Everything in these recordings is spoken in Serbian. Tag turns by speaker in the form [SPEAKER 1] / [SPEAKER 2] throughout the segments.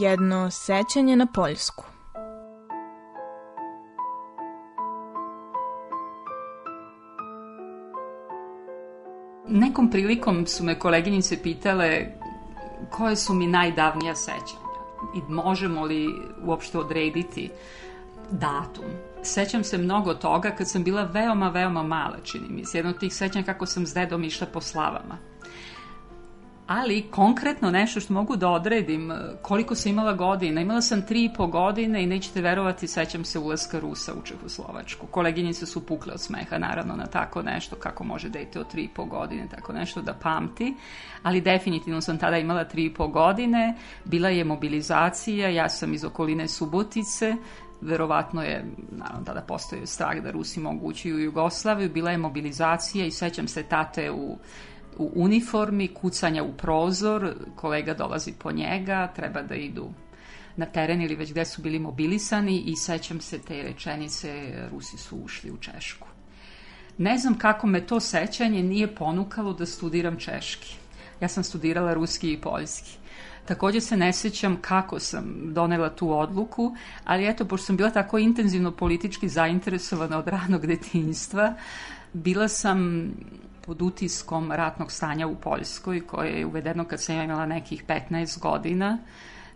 [SPEAKER 1] Jedno sećanje na Poljsku.
[SPEAKER 2] Nekom prilikom su me koleginice pitale koje su mi najdavnija sećanja i možemo li uopšte odrediti datum. Sećam se mnogo toga kad sam bila veoma, veoma mala, čini mi se. Jedno od tih sećanja kako sam s dedom išla po slavama ali konkretno nešto što mogu da odredim, koliko sam imala godina, imala sam tri i po godine i nećete verovati, sećam se ulaska Rusa u Čehoslovačku. Koleginice su pukle od smeha, naravno, na tako nešto, kako može dete od tri i po godine, tako nešto da pamti, ali definitivno sam tada imala tri i po godine, bila je mobilizacija, ja sam iz okoline Subotice, verovatno je, naravno tada postoje strah da Rusi mogu ući u Jugoslaviju, bila je mobilizacija i sećam se tate u u uniformi, kucanja u prozor, kolega dolazi po njega, treba da idu na teren ili već gde su bili mobilisani i sećam se te rečenice, Rusi su ušli u Češku. Ne znam kako me to sećanje nije ponukalo da studiram češki. Ja sam studirala ruski i poljski. Takođe se ne sećam kako sam donela tu odluku, ali eto, pošto sam bila tako intenzivno politički zainteresovana od ranog detinjstva, bila sam pod utiskom ratnog stanja u Poljskoj, koje je uvedeno kad sam imala nekih 15 godina.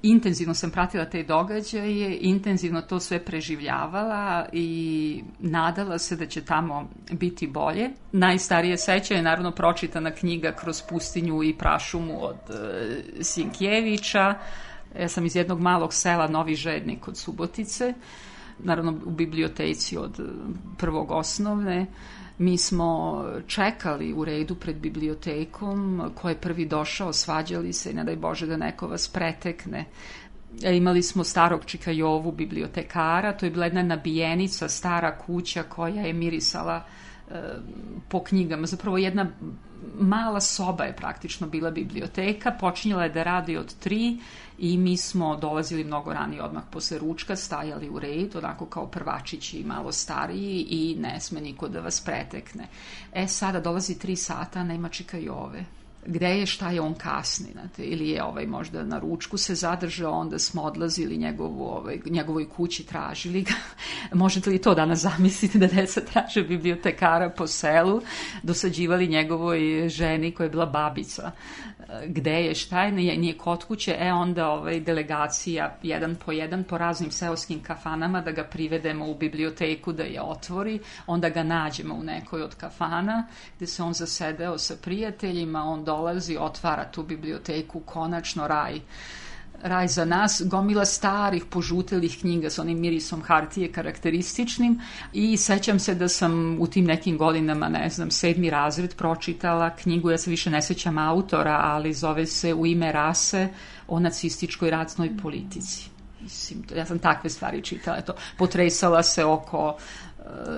[SPEAKER 2] Intenzivno sam pratila te događaje, intenzivno to sve preživljavala i nadala se da će tamo biti bolje. Najstarije seća je naravno pročitana knjiga Kroz pustinju i prašumu od e, Sinkjevića. Ja sam iz jednog malog sela Novi Žednik od Subotice, naravno u biblioteci od prvog osnovne Mi smo čekali u redu pred bibliotekom, ko je prvi došao, svađali se i ne daj Bože da neko vas pretekne. E, imali smo starog Čika Jovu, bibliotekara, to je bila jedna nabijenica, stara kuća koja je mirisala e, po knjigama. Zapravo jedna mala soba je praktično bila biblioteka, počinjela je da radi od tri i mi smo dolazili mnogo ranije odmah posle ručka, stajali u red, onako kao prvačići malo stariji i ne sme niko da vas pretekne. E sada dolazi tri sata, nema čika i ove gde je, šta je on kasni, znate, ili je ovaj možda na ručku se zadržao, onda smo odlazili njegovu, ovaj, njegovoj kući, tražili ga. Možete li to danas zamisliti da deca traže bibliotekara po selu, dosađivali njegovoj ženi koja je bila babica gde je, šta je, nije, nije kod kuće, e onda ovaj, delegacija jedan po jedan po raznim seoskim kafanama da ga privedemo u biblioteku da je otvori, onda ga nađemo u nekoj od kafana gde se on zasedeo sa prijateljima, on dolazi, otvara tu biblioteku, konačno raj Raj za nas, gomila starih požutelih knjiga s onim mirisom hartije karakterističnim i sećam se da sam u tim nekim godinama, ne znam, sedmi razred pročitala knjigu, ja se više ne sećam autora, ali zove se U ime rase o nacističkoj racnoj politici. Mislim, ja sam takve stvari čitala, to potresala se oko E,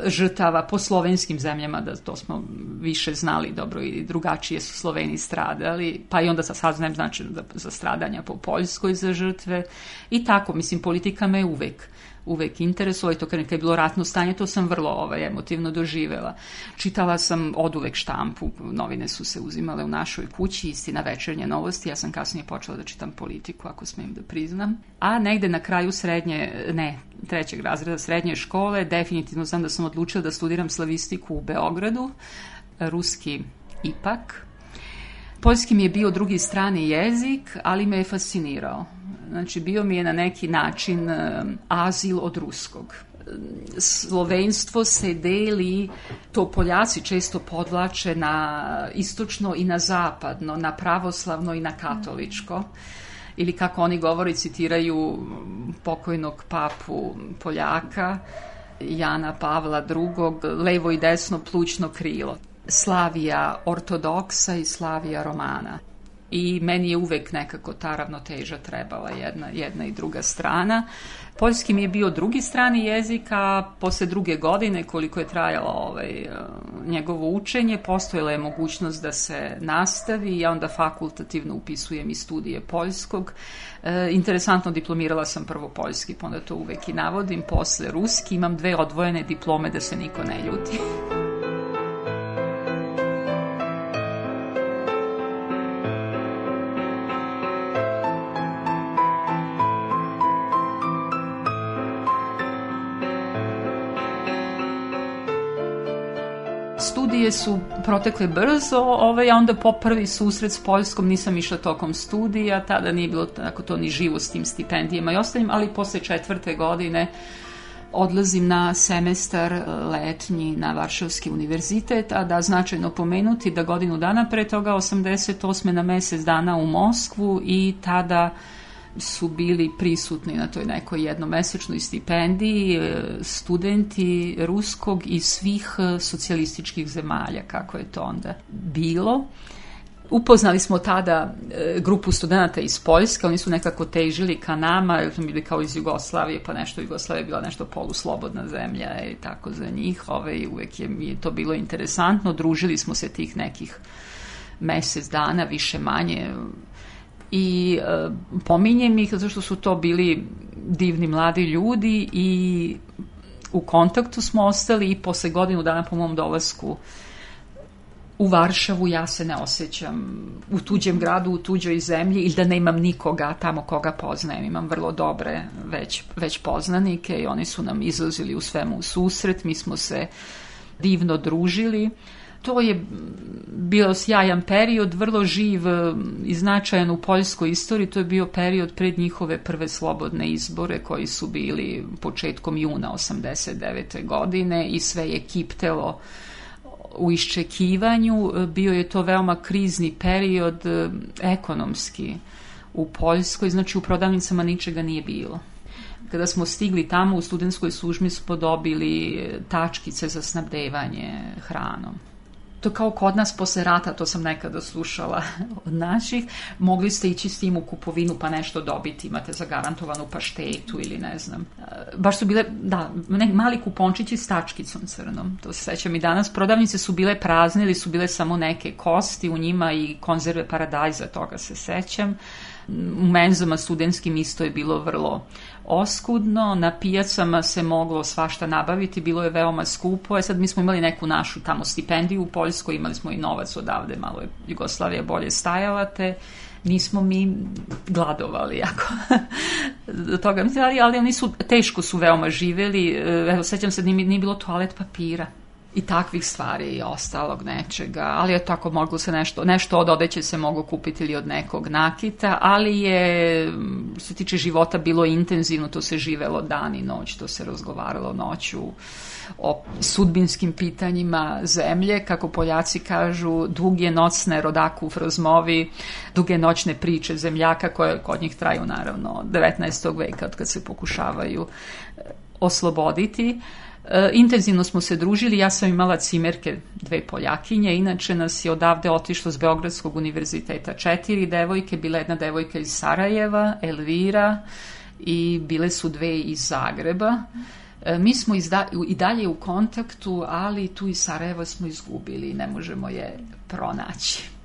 [SPEAKER 2] žrtava po slovenskim zemljama, da to smo više znali dobro i drugačije su Sloveni stradali, pa i onda sa saznajem znači za, za stradanja po Poljskoj za žrtve i tako, mislim, politika me uvek uvek interesovalo i to kad je bilo ratno stanje, to sam vrlo ovaj, emotivno doživela. Čitala sam od uvek štampu, novine su se uzimale u našoj kući, istina večernje novosti, ja sam kasnije počela da čitam politiku, ako smem da priznam. A negde na kraju srednje, ne, trećeg razreda srednje škole, definitivno znam da sam odlučila da studiram slavistiku u Beogradu, ruski ipak. Poljski mi je bio drugi strani jezik, ali me je fascinirao. Znači, bio mi je na neki način azil od ruskog slovenstvo se deli, to Poljaci često podlače na istočno i na zapadno, na pravoslavno i na katoličko. Ili kako oni govori, citiraju pokojnog papu Poljaka, Jana Pavla II, levo i desno plućno krilo. Slavija ortodoksa i Slavija romana i meni je uvek nekako ta ravnoteža trebala jedna, jedna i druga strana. Poljski mi je bio drugi strani jezik, a posle druge godine koliko je trajalo ovaj, eh, njegovo učenje, postojala je mogućnost da se nastavi, ja onda fakultativno upisujem i studije poljskog. E, interesantno diplomirala sam prvo poljski, pa onda to uvek i navodim, posle ruski, imam dve odvojene diplome da se niko ne ljuti. Studije su protekle brzo, ovaj, a onda po prvi susret s Poljskom nisam išla tokom studija, tada nije bilo tako to ni živo s tim stipendijama i ostalim, ali posle četvrte godine odlazim na semestar e, letnji na Varšavski univerzitet, a da značajno pomenuti da godinu dana pre toga, 88. na mesec dana u Moskvu i tada su bili prisutni na toj nekoj jednomesečnoj stipendiji e, studenti ruskog i svih e, socijalističkih zemalja, kako je to onda bilo. Upoznali smo tada e, grupu studenta iz Poljske, oni su nekako težili ka nama, jer smo bili kao iz Jugoslavije, pa nešto Jugoslavija je bila nešto poluslobodna zemlja i tako za njih. Ove, uvek je mi je to bilo interesantno, družili smo se tih nekih mesec dana, više manje, i e, pominjem ih zato što su to bili divni mladi ljudi i u kontaktu smo ostali i posle godinu dana po mom dolasku u Varšavu ja se ne osjećam u tuđem gradu, u tuđoj zemlji ili da nemam nikoga tamo koga poznajem. Imam vrlo dobre već, već poznanike i oni su nam izlazili u svemu u susret. Mi smo se divno družili to je bio sjajan period, vrlo živ i značajan u poljskoj istoriji. To je bio period pred njihove prve slobodne izbore koji su bili početkom juna 89. godine i sve je kiptelo u iščekivanju. Bio je to veoma krizni period ekonomski u Poljskoj, znači u prodavnicama ničega nije bilo. Kada smo stigli tamo u studentskoj službi smo dobili tačkice za snabdevanje hranom to kao kod nas posle rata, to sam nekada slušala od naših, mogli ste ići s tim u kupovinu pa nešto dobiti, imate zagarantovanu paštetu ili ne znam. E, baš su bile, da, ne, mali kupončići s tačkicom crnom, to se sećam i danas. Prodavnice su bile prazne ili su bile samo neke kosti u njima i konzerve paradajza, toga se sećam. U menzama studentskim isto je bilo vrlo oskudno, na pijacama se moglo svašta nabaviti, bilo je veoma skupo, e sad mi smo imali neku našu tamo stipendiju u Poljskoj, imali smo i novac odavde, malo je Jugoslavija bolje stajala, te nismo mi gladovali jako do toga, ali, ali oni su, teško su veoma živeli, e, evo, sećam se, nije, nije bilo toalet papira, i takvih stvari i ostalog nečega, ali je tako moglo se nešto, nešto od odeće se mogu kupiti ili od nekog nakita, ali je, se tiče života, bilo intenzivno, to se živelo dan i noć, to se razgovaralo noću o sudbinskim pitanjima zemlje, kako Poljaci kažu, duge nocne rodaku rozmovi, duge noćne priče zemljaka koje kod njih traju naravno od 19. veka od kad se pokušavaju e, osloboditi. Intenzivno smo se družili, ja sam imala cimerke, dve Poljakinje, inače nas je odavde otišlo s Beogradskog univerziteta četiri devojke, bila jedna devojka iz Sarajeva, Elvira i bile su dve iz Zagreba. E, mi smo i dalje u kontaktu, ali tu iz Sarajeva smo izgubili ne možemo je pronaći.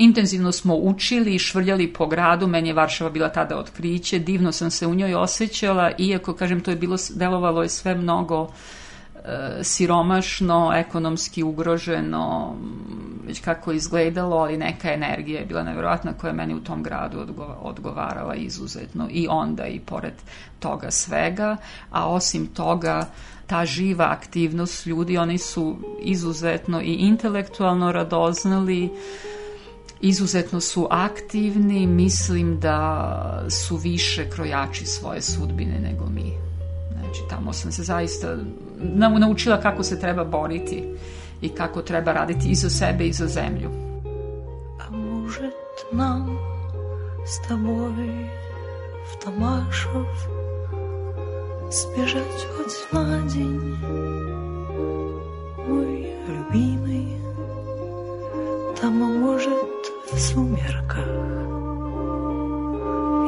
[SPEAKER 2] Intenzivno smo učili i švrljali po gradu, meni je Varšava bila tada otkriće, divno sam se u njoj osjećala, iako, kažem, to je bilo, delovalo je sve mnogo siromašno, ekonomski ugroženo, već kako izgledalo, ali neka energija je bila nevjerojatna koja je meni u tom gradu odgovarala izuzetno. I onda i pored toga svega, a osim toga ta živa aktivnost ljudi, oni su izuzetno i intelektualno radoznali, izuzetno su aktivni, mislim da su više krojači svoje sudbine nego mi. Znači, tamo sam se zaista naučila kako se treba boriti i kako treba raditi i za sebe i za zemlju.
[SPEAKER 3] A может нам с тобой в Тамашев сбежать хоть на день, мой любимый, там, может, сумерках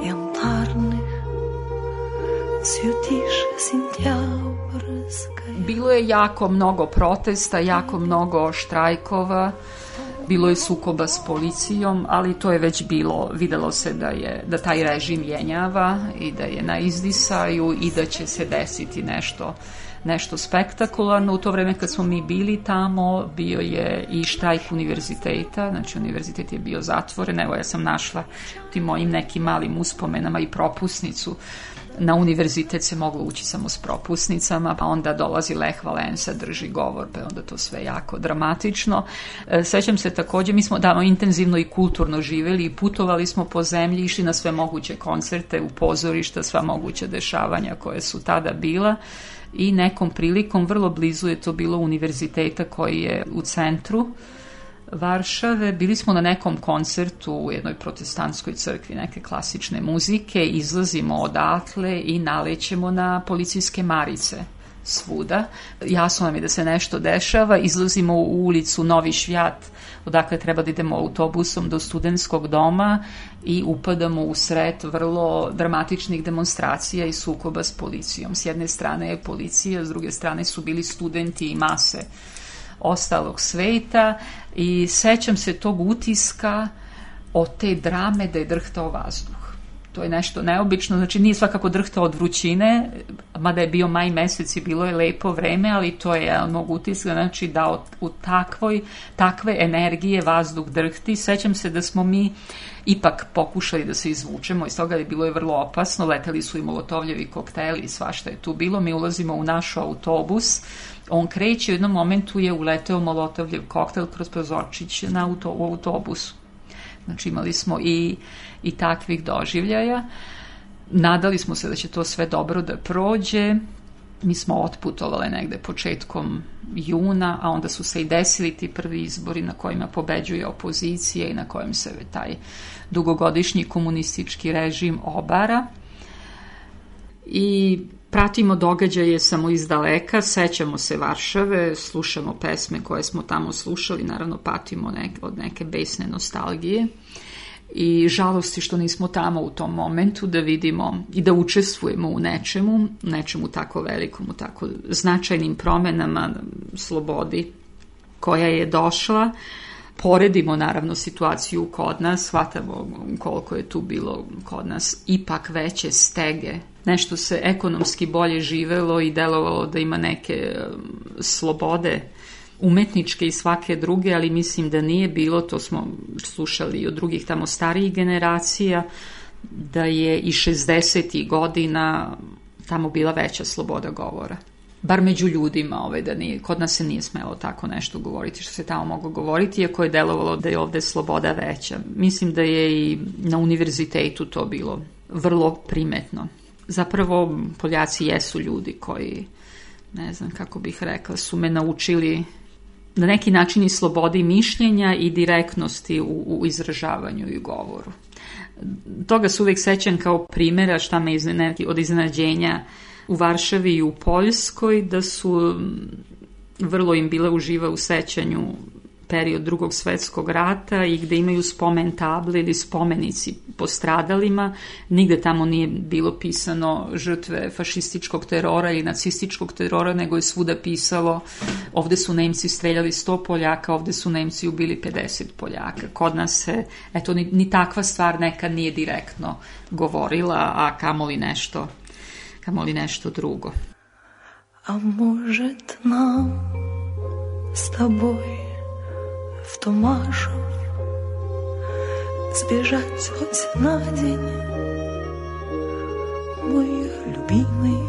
[SPEAKER 3] янтарных цветишь сентябрьской.
[SPEAKER 2] Bilo je jako mnogo protesta, jako mnogo štrajkova, bilo je sukoba s policijom, ali to je već bilo, videlo se da je da taj režim jenjava i da je na izdisaju i da će se desiti nešto nešto spektakularno. U to vreme kad smo mi bili tamo, bio je i štrajk univerziteta, znači univerzitet je bio zatvoren, evo ja sam našla u tim mojim nekim malim uspomenama i propusnicu na univerzitet se moglo ući samo s propusnicama, pa onda dolazi Lech Valensa, drži govor, pa onda to sve jako dramatično. E, sećam se takođe, mi smo davno intenzivno i kulturno živeli i putovali smo po zemlji, išli na sve moguće koncerte, u pozorišta, sva moguća dešavanja koje su tada bila i nekom prilikom, vrlo blizu je to bilo univerziteta koji je u centru Varšave. Bili smo na nekom koncertu u jednoj protestantskoj crkvi neke klasične muzike, izlazimo odatle i nalećemo na policijske marice svuda. Jasno nam je da se nešto dešava, izlazimo u ulicu Novi Švjat, odakle treba da idemo autobusom do studentskog doma i upadamo u sred vrlo dramatičnih demonstracija i sukoba s policijom. S jedne strane je policija, s druge strane su bili studenti i mase ostalog sveta i sećam se tog utiska od te drame da je drhtao vazduh. To je nešto neobično, znači nije svakako drhtao od vrućine, mada je bio maj mesec i bilo je lepo vreme, ali to je jedan mog utiska, znači da u takvoj, takve energije vazduh drhti. Sećam se da smo mi ipak pokušali da se izvučemo, iz toga je bilo je vrlo opasno, leteli su i molotovljevi kokteli i svašta je tu bilo, mi ulazimo u naš autobus, on kreće, u jednom momentu je uleteo molotovljev koktel kroz prozorčić na auto, u autobusu. Znači imali smo i, i takvih doživljaja. Nadali smo se da će to sve dobro da prođe. Mi smo otputovali negde početkom juna, a onda su se i desili ti prvi izbori na kojima pobeđuje opozicija i na kojem se taj dugogodišnji komunistički režim obara. I Pratimo događaje samo iz daleka, sećamo se Varšave, slušamo pesme koje smo tamo slušali, naravno patimo nek, od neke besne nostalgije i žalosti što nismo tamo u tom momentu da vidimo i da učestvujemo u nečemu, nečemu tako velikom, u tako značajnim promenama, slobodi koja je došla. Poredimo naravno situaciju kod nas, shvatamo koliko je tu bilo kod nas ipak veće stege nešto se ekonomski bolje živelo i delovalo da ima neke um, slobode umetničke i svake druge, ali mislim da nije bilo, to smo slušali i od drugih tamo starijih generacija, da je i 60. godina tamo bila veća sloboda govora. Bar među ljudima, ovaj, da nije, kod nas se nije smelo tako nešto govoriti što se tamo moglo govoriti, iako je delovalo da je ovde sloboda veća. Mislim da je i na univerzitetu to bilo vrlo primetno zapravo Poljaci jesu ljudi koji, ne znam kako bih rekla, su me naučili na neki način i slobodi mišljenja i direktnosti u, u izražavanju i govoru. Toga se uvek sećam kao primjera šta me iznenadi od iznenađenja u Varšavi i u Poljskoj, da su vrlo im bile uživa u sećanju period drugog svetskog rata i gde imaju spomen table ili spomenici postradalima. Nigde tamo nije bilo pisano žrtve fašističkog terora ili nacističkog terora, nego je svuda pisalo ovde su Nemci streljali 100 Poljaka, ovde su Nemci ubili 50 Poljaka. Kod nas se, eto, ni, ni takva stvar nekad nije direktno govorila, a kamoli nešto, kamoli nešto drugo.
[SPEAKER 3] А может нам с тобой в Томашев Сбежать хоть на день, мой любимый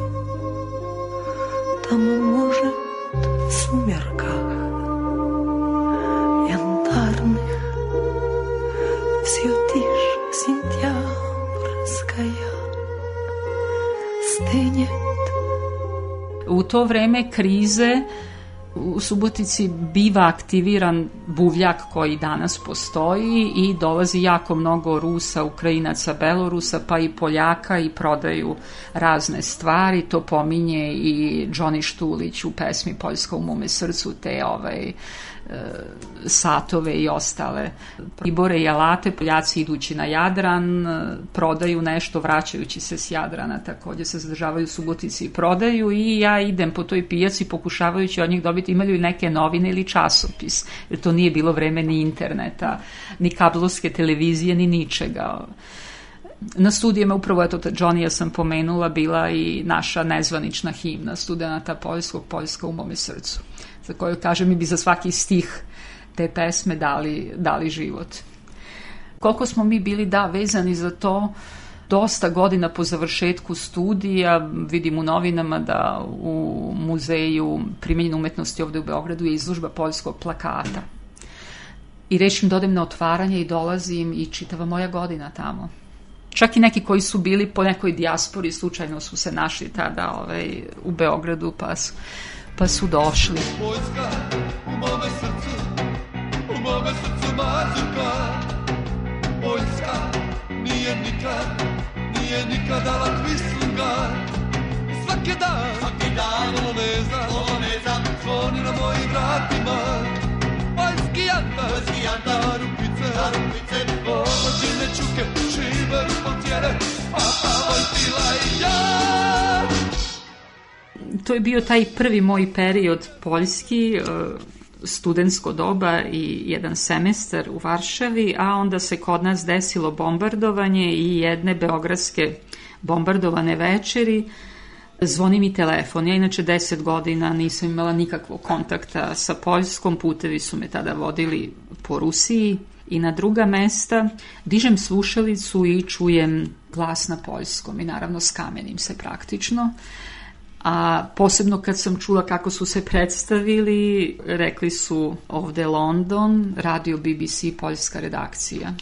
[SPEAKER 3] Там, может, в сумерках янтарных Все тишь сентябрьская стынет
[SPEAKER 2] U to vreme krize u Subotici biva aktiviran buvljak koji danas postoji i dolazi jako mnogo Rusa, Ukrajinaca, Belorusa, pa i Poljaka i prodaju razne stvari. To pominje i Johnny Štulić u pesmi Poljska u mome srcu, te ovaj, satove i ostale pribore i alate. Poljaci idući na Jadran prodaju nešto, vraćajući se s Jadrana takođe se zadržavaju Subotici i prodaju i ja idem po toj pijaci pokušavajući od njih dobiti imaju neke novine ili časopis jer to nije bilo vreme ni interneta ni kablovske televizije ni ničega na studijama upravo eto Johnny sam pomenula bila i naša nezvanična himna studenta poljskog Poljska u mome srcu za koju kaže mi bi za svaki stih te pesme dali, dali život. Koliko smo mi bili da vezani za to, dosta godina po završetku studija, vidim u novinama da u muzeju primenjene umetnosti ovde u Beogradu je izložba poljskog plakata. I rešim da odem na otvaranje i dolazim i čitava moja godina tamo. Čak i neki koji su bili po nekoj dijaspori slučajno su se našli tada ovaj, u Beogradu pa su pa su došli. Vojska u mome srcu, u mome srcu mazurka. Vojska nije nikad, nije nikad dala kvislinga. Svaki dan, svaki dan, poloneza, poloneza, zvoni na mojim vratima. Vojski janta, vojski janta, na rupice, na rupice, ovođine čuke, to je bio taj prvi moj period poljski, e, studentsko doba i jedan semestar u Varšavi, a onda se kod nas desilo bombardovanje i jedne beogradske bombardovane večeri. Zvoni mi telefon. Ja inače 10 godina nisam imala nikakvog kontakta sa Poljskom. Putevi su me tada vodili po Rusiji i na druga mesta. Dižem slušalicu i čujem glas na poljskom i naravno skamenim se praktično a posebno kad sam čula kako su se predstavili, rekli su ovde London, radio BBC, poljska redakcija.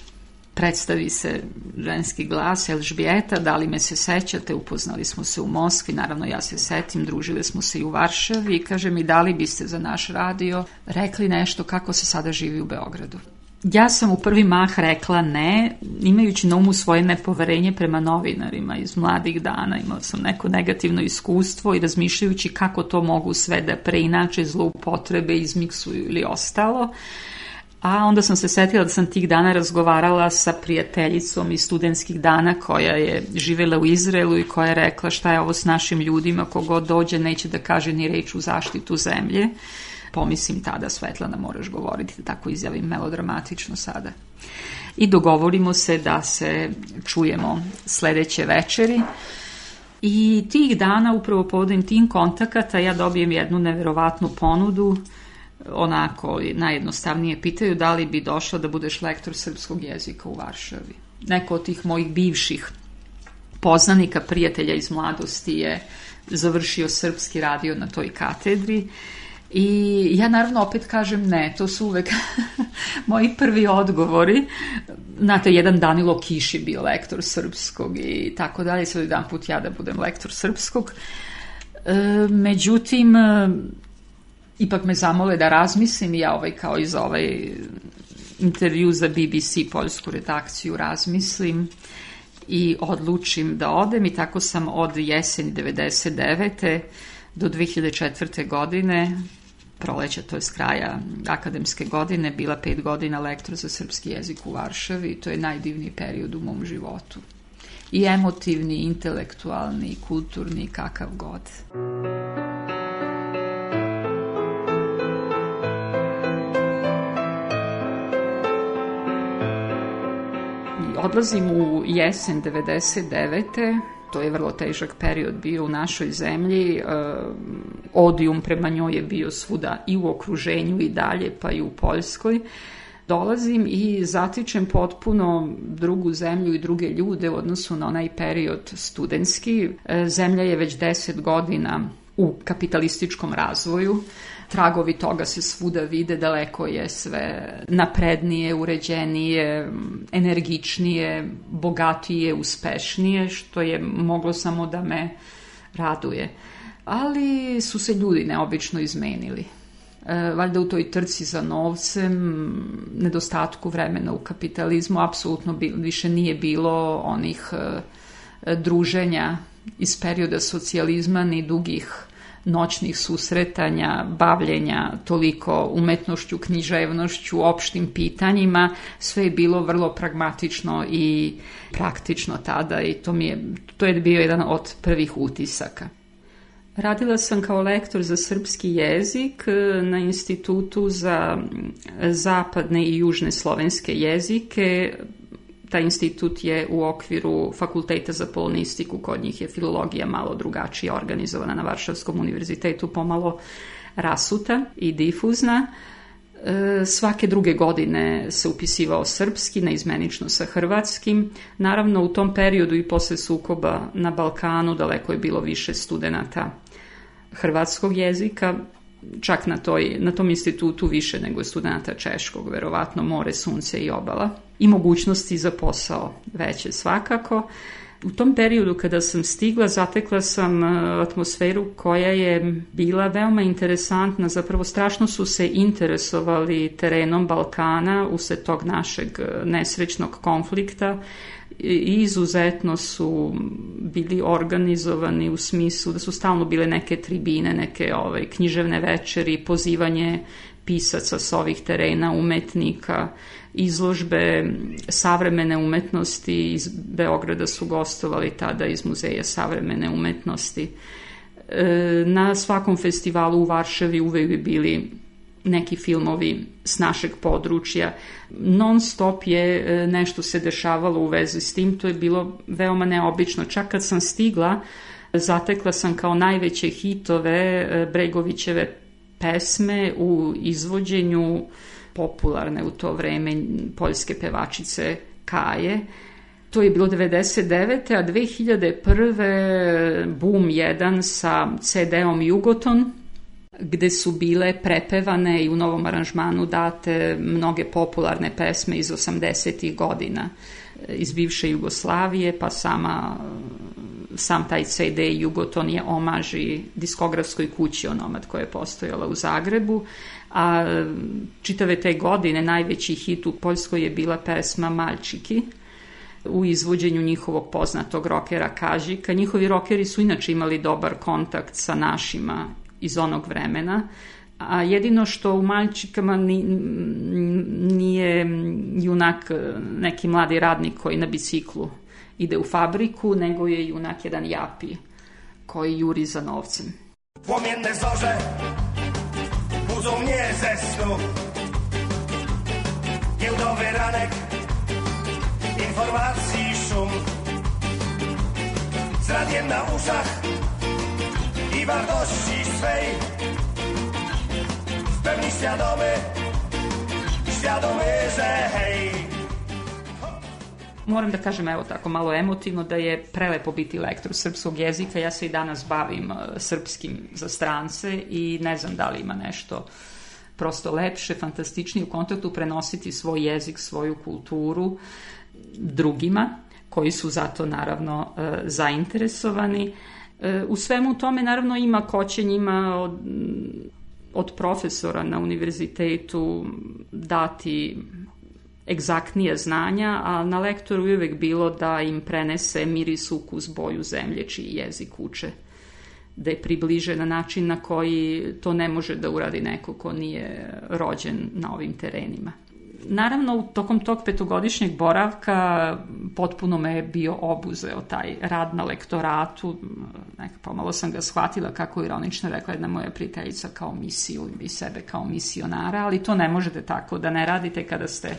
[SPEAKER 2] Predstavi se ženski glas, Elžbijeta, da li me se sećate, upoznali smo se u Moskvi, naravno ja se setim, družile smo se i u Varšavi i kaže mi da li biste za naš radio rekli nešto kako se sada živi u Beogradu. Ja sam u prvi mah rekla ne, imajući na umu svoje nepoverenje prema novinarima iz mladih dana. Imala sam neko negativno iskustvo i razmišljajući kako to mogu sve da preinače zloupotrebe, izmiksuju ili ostalo. A onda sam se setila da sam tih dana razgovarala sa prijateljicom iz studentskih dana koja je živela u Izraelu i koja je rekla šta je ovo s našim ljudima, kogod dođe neće da kaže ni reč u zaštitu zemlje pomislim tada Svetlana moraš govoriti, da tako izjavim melodramatično sada. I dogovorimo se da se čujemo sledeće večeri. I tih dana, upravo povodom tim kontakata, ja dobijem jednu neverovatnu ponudu, onako najjednostavnije pitaju da li bi došla da budeš lektor srpskog jezika u Varšavi. Neko od tih mojih bivših poznanika, prijatelja iz mladosti je završio srpski radio na toj katedri I ja naravno opet kažem ne, to su uvek moji prvi odgovori. Znate, jedan Danilo Kiši bio lektor srpskog i tako dalje, sad jedan put ja da budem lektor srpskog. E, međutim, ipak me zamole da razmislim i ja ovaj kao iz ovaj intervju za BBC poljsku redakciju razmislim i odlučim da odem i tako sam od jeseni 99. do 2004. godine proleća, to je s kraja akademske godine, bila pet godina lektor za srpski jezik u Varšavi to je najdivniji period u mom životu. I emotivni, intelektualni, kulturni, kakav god. I odlazim u jesen 99. To je vrlo težak period bio u našoj zemlji. Uh, odijum prema njoj je bio svuda i u okruženju i dalje, pa i u Poljskoj. Dolazim i zatičem potpuno drugu zemlju i druge ljude u odnosu na onaj period studentski. E, zemlja je već deset godina u kapitalističkom razvoju. Tragovi toga se svuda vide, daleko je sve naprednije, uređenije, energičnije, bogatije, uspešnije, što je moglo samo da me raduje. Ali su se ljudi neobično izmenili. E, valjda u toj trci za novcem, nedostatku vremena u kapitalizmu, apsolutno više nije bilo onih e, druženja iz perioda socijalizma ni dugih noćnih susretanja, bavljenja toliko umetnošću, književnošću, opštim pitanjima, sve je bilo vrlo pragmatično i praktično tada i to, mi je, to je bio jedan od prvih utisaka. Radila sam kao lektor za srpski jezik na Institutu za zapadne i južne slovenske jezike. Taj institut je u okviru Fakulteta za polonistiku, kod njih je filologija malo drugačije organizovana na Varšavskom univerzitetu, pomalo rasuta i difuzna. E, svake druge godine se upisivao srpski, neizmenično sa hrvatskim. Naravno, u tom periodu i posle sukoba na Balkanu daleko je bilo više studenta hrvatskog jezika, čak na, toj, na tom institutu više nego studenta češkog, verovatno more, sunce i obala. I mogućnosti za posao veće svakako. U tom periodu kada sam stigla, zatekla sam e, atmosferu koja je bila veoma interesantna, zapravo strašno su se interesovali terenom Balkana usred tog našeg e, nesrećnog konflikta izuzetno su bili organizovani u smislu da su stalno bile neke tribine, neke ovaj, književne večeri, pozivanje pisaca s ovih terena, umetnika, izložbe savremene umetnosti iz Beograda su gostovali tada iz Muzeja savremene umetnosti. E, na svakom festivalu u Varšavi uvek bi bili neki filmovi s našeg područja. Non stop je e, nešto se dešavalo u vezi s tim, to je bilo veoma neobično. Čak kad sam stigla, zatekla sam kao najveće hitove e, Bregovićeve pesme u izvođenju popularne u to vreme poljske pevačice Kaje. To je bilo 99. a 2001. boom 1 sa CD-om Jugoton, gde su bile prepevane i u novom aranžmanu date mnoge popularne pesme iz 80. godina iz bivše Jugoslavije, pa sama sam taj CD Jugoton je omaži diskografskoj kući Onomad koja je postojala u Zagrebu, a čitave te godine najveći hit u Poljskoj je bila pesma Malčiki, u izvođenju njihovog poznatog rokera Kažika. Njihovi rokeri su inače imali dobar kontakt sa našima iz onog vremena, a jedino što u Malčikama nije junak neki mladi radnik koji na biciklu ide u fabriku, nego je junak jedan japi koji juri za novcem. Płomienne zorze budzą mnie ze snu Giełdowy ranek informacji szum Z radiem na uszach i wartości swej W pełni świadomy, świadomy, że hej Moram da kažem, evo tako malo emotivno, da je prelepo biti lektor srpskog jezika. Ja se i danas bavim uh, srpskim za strance i ne znam da li ima nešto prosto lepše, fantastičnije u kontaktu prenositi svoj jezik, svoju kulturu drugima koji su zato naravno uh, zainteresovani. U svemu tome naravno ima koćenjima od, od profesora na univerzitetu dati egzaktnije znanja, a na lektoru je uvek bilo da im prenese miris, ukus, boju zemlje, čiji jezik uče da je približe na način na koji to ne može da uradi neko ko nije rođen na ovim terenima. Naravno, tokom tog petogodišnjeg boravka potpuno me je bio obuzeo taj rad na lektoratu. Nek, pomalo sam ga shvatila kako ironično rekla jedna moja prijateljica kao misiju i sebe kao misionara, ali to ne možete tako da ne radite kada ste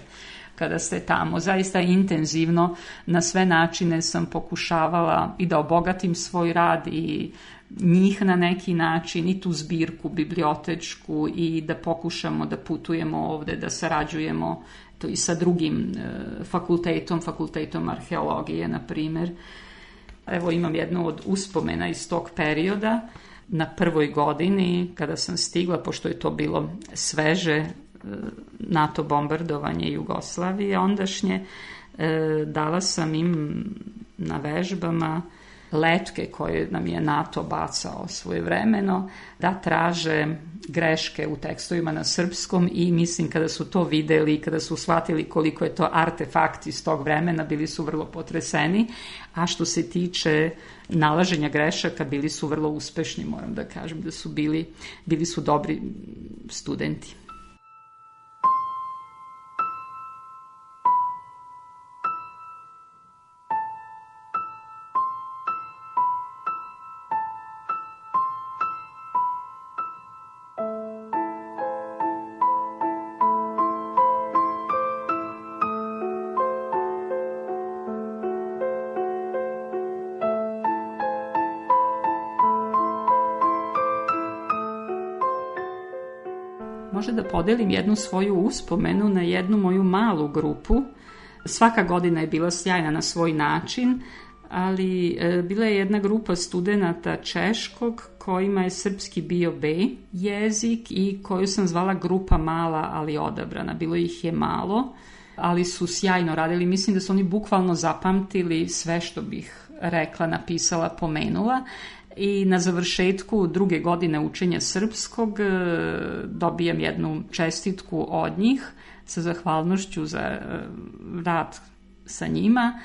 [SPEAKER 2] kada ste tamo. Zaista intenzivno na sve načine sam pokušavala i da obogatim svoj rad i njih na neki način i tu zbirku bibliotečku i da pokušamo da putujemo ovde, da sarađujemo to i sa drugim e, fakultetom, fakultetom arheologije, na primer. Evo imam jednu od uspomena iz tog perioda na prvoj godini kada sam stigla, pošto je to bilo sveže e, NATO bombardovanje Jugoslavije ondašnje, e, dala sam im na vežbama letke koje nam je NATO bacao svoje vremeno, da traže greške u tekstovima na srpskom i mislim kada su to videli, kada su shvatili koliko je to artefakt iz tog vremena, bili su vrlo potreseni, a što se tiče nalaženja grešaka, bili su vrlo uspešni, moram da kažem da su bili, bili su dobri studenti. Podelim jednu svoju uspomenu na jednu moju malu grupu. Svaka godina je bila sjajna na svoj način, ali e, bila je jedna grupa studenta češkog kojima je srpski bio B jezik i koju sam zvala grupa mala, ali odabrana. Bilo ih je malo, ali su sjajno radili. Mislim da su oni bukvalno zapamtili sve što bih rekla, napisala, pomenula i na završetku druge godine učenja srpskog e, dobijam jednu čestitku od njih sa zahvalnošću za e, rad sa njima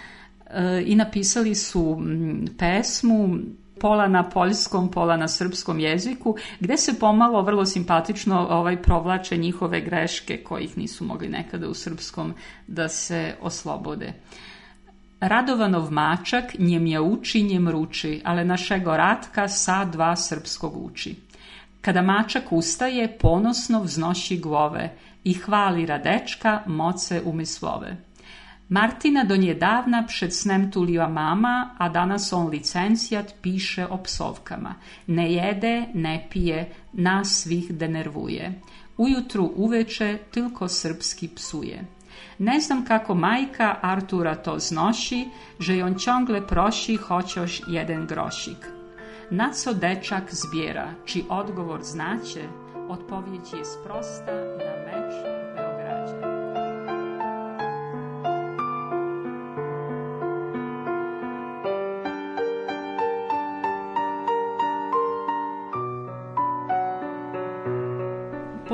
[SPEAKER 2] e, i napisali su pesmu pola na poljskom, pola na srpskom jeziku, gde se pomalo vrlo simpatično ovaj provlače njihove greške kojih nisu mogli nekada u srpskom da se oslobode. Radovanov mačak njem je uči, njem ruči, ale našego Ratka sa dva srpskog uči. Kada mačak ustaje, ponosno vznoši glove i hvali Radečka moce umislove. Martina do njedavna przed snem tuliła mama, a danas on licencijat piše o psovkama. Ne jede, ne pije, nas svih denervuje. Ujutru uveče tylko srpski psuje. Ne znam kako majka Artura to znosi, że ją ciągle prosi chociaż jeden grosik. Na co deczak zbiera? Czy odgovor znacie? Odpowiedź jest prosta, na mecz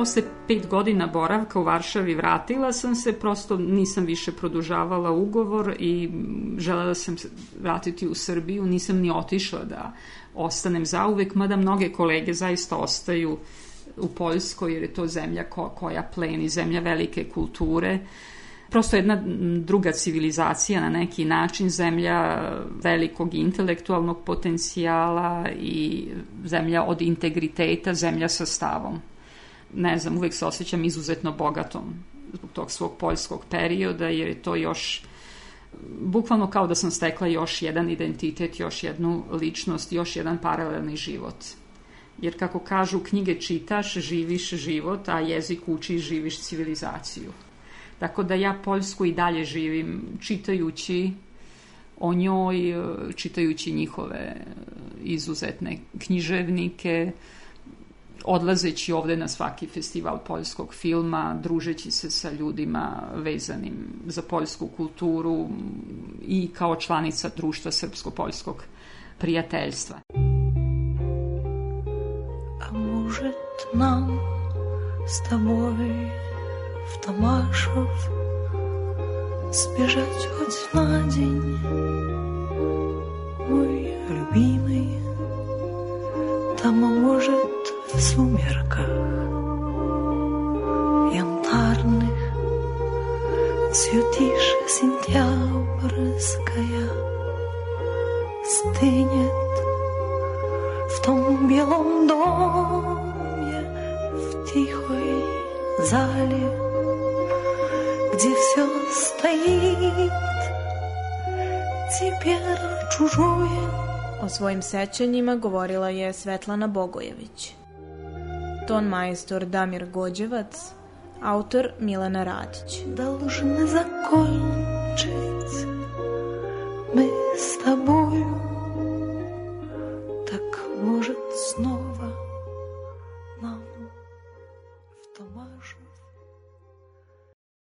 [SPEAKER 2] posle pet godina boravka u Varšavi vratila sam se, prosto nisam više produžavala ugovor i želela sam vratiti u Srbiju, nisam ni otišla da ostanem zauvek, mada mnoge kolege zaista ostaju u Poljskoj jer je to zemlja ko, koja pleni, zemlja velike kulture, prosto jedna druga civilizacija na neki način, zemlja velikog intelektualnog potencijala i zemlja od integriteta, zemlja sa stavom ne znam, uvek se osjećam izuzetno bogatom zbog tog svog poljskog perioda, jer je to još bukvalno kao da sam stekla još jedan identitet, još jednu ličnost, još jedan paralelni život. Jer kako kažu, knjige čitaš, živiš život, a jezik učiš, živiš civilizaciju. Tako da ja Poljsku i dalje živim čitajući o njoj, čitajući njihove izuzetne književnike, odlazeći ovde na svaki festival poljskog filma, družeći se sa ljudima vezanim za poljsku kulturu i kao članica društva srpsko-poljskog prijateljstva.
[SPEAKER 3] A может нам с тобой в Томашев сбежать хоть на день, мой любимый, там, может, сумерках янтарных Все тише сентябрьская. Стынет в том белом доме В тихой зале Где все стоит. Теперь чужое.
[SPEAKER 1] O svojim sećanjima govorila je Svetlana Bogojević. Ton majstor Damir Gođevac, autor Milana Radić.
[SPEAKER 3] Должны закончить мы с тобою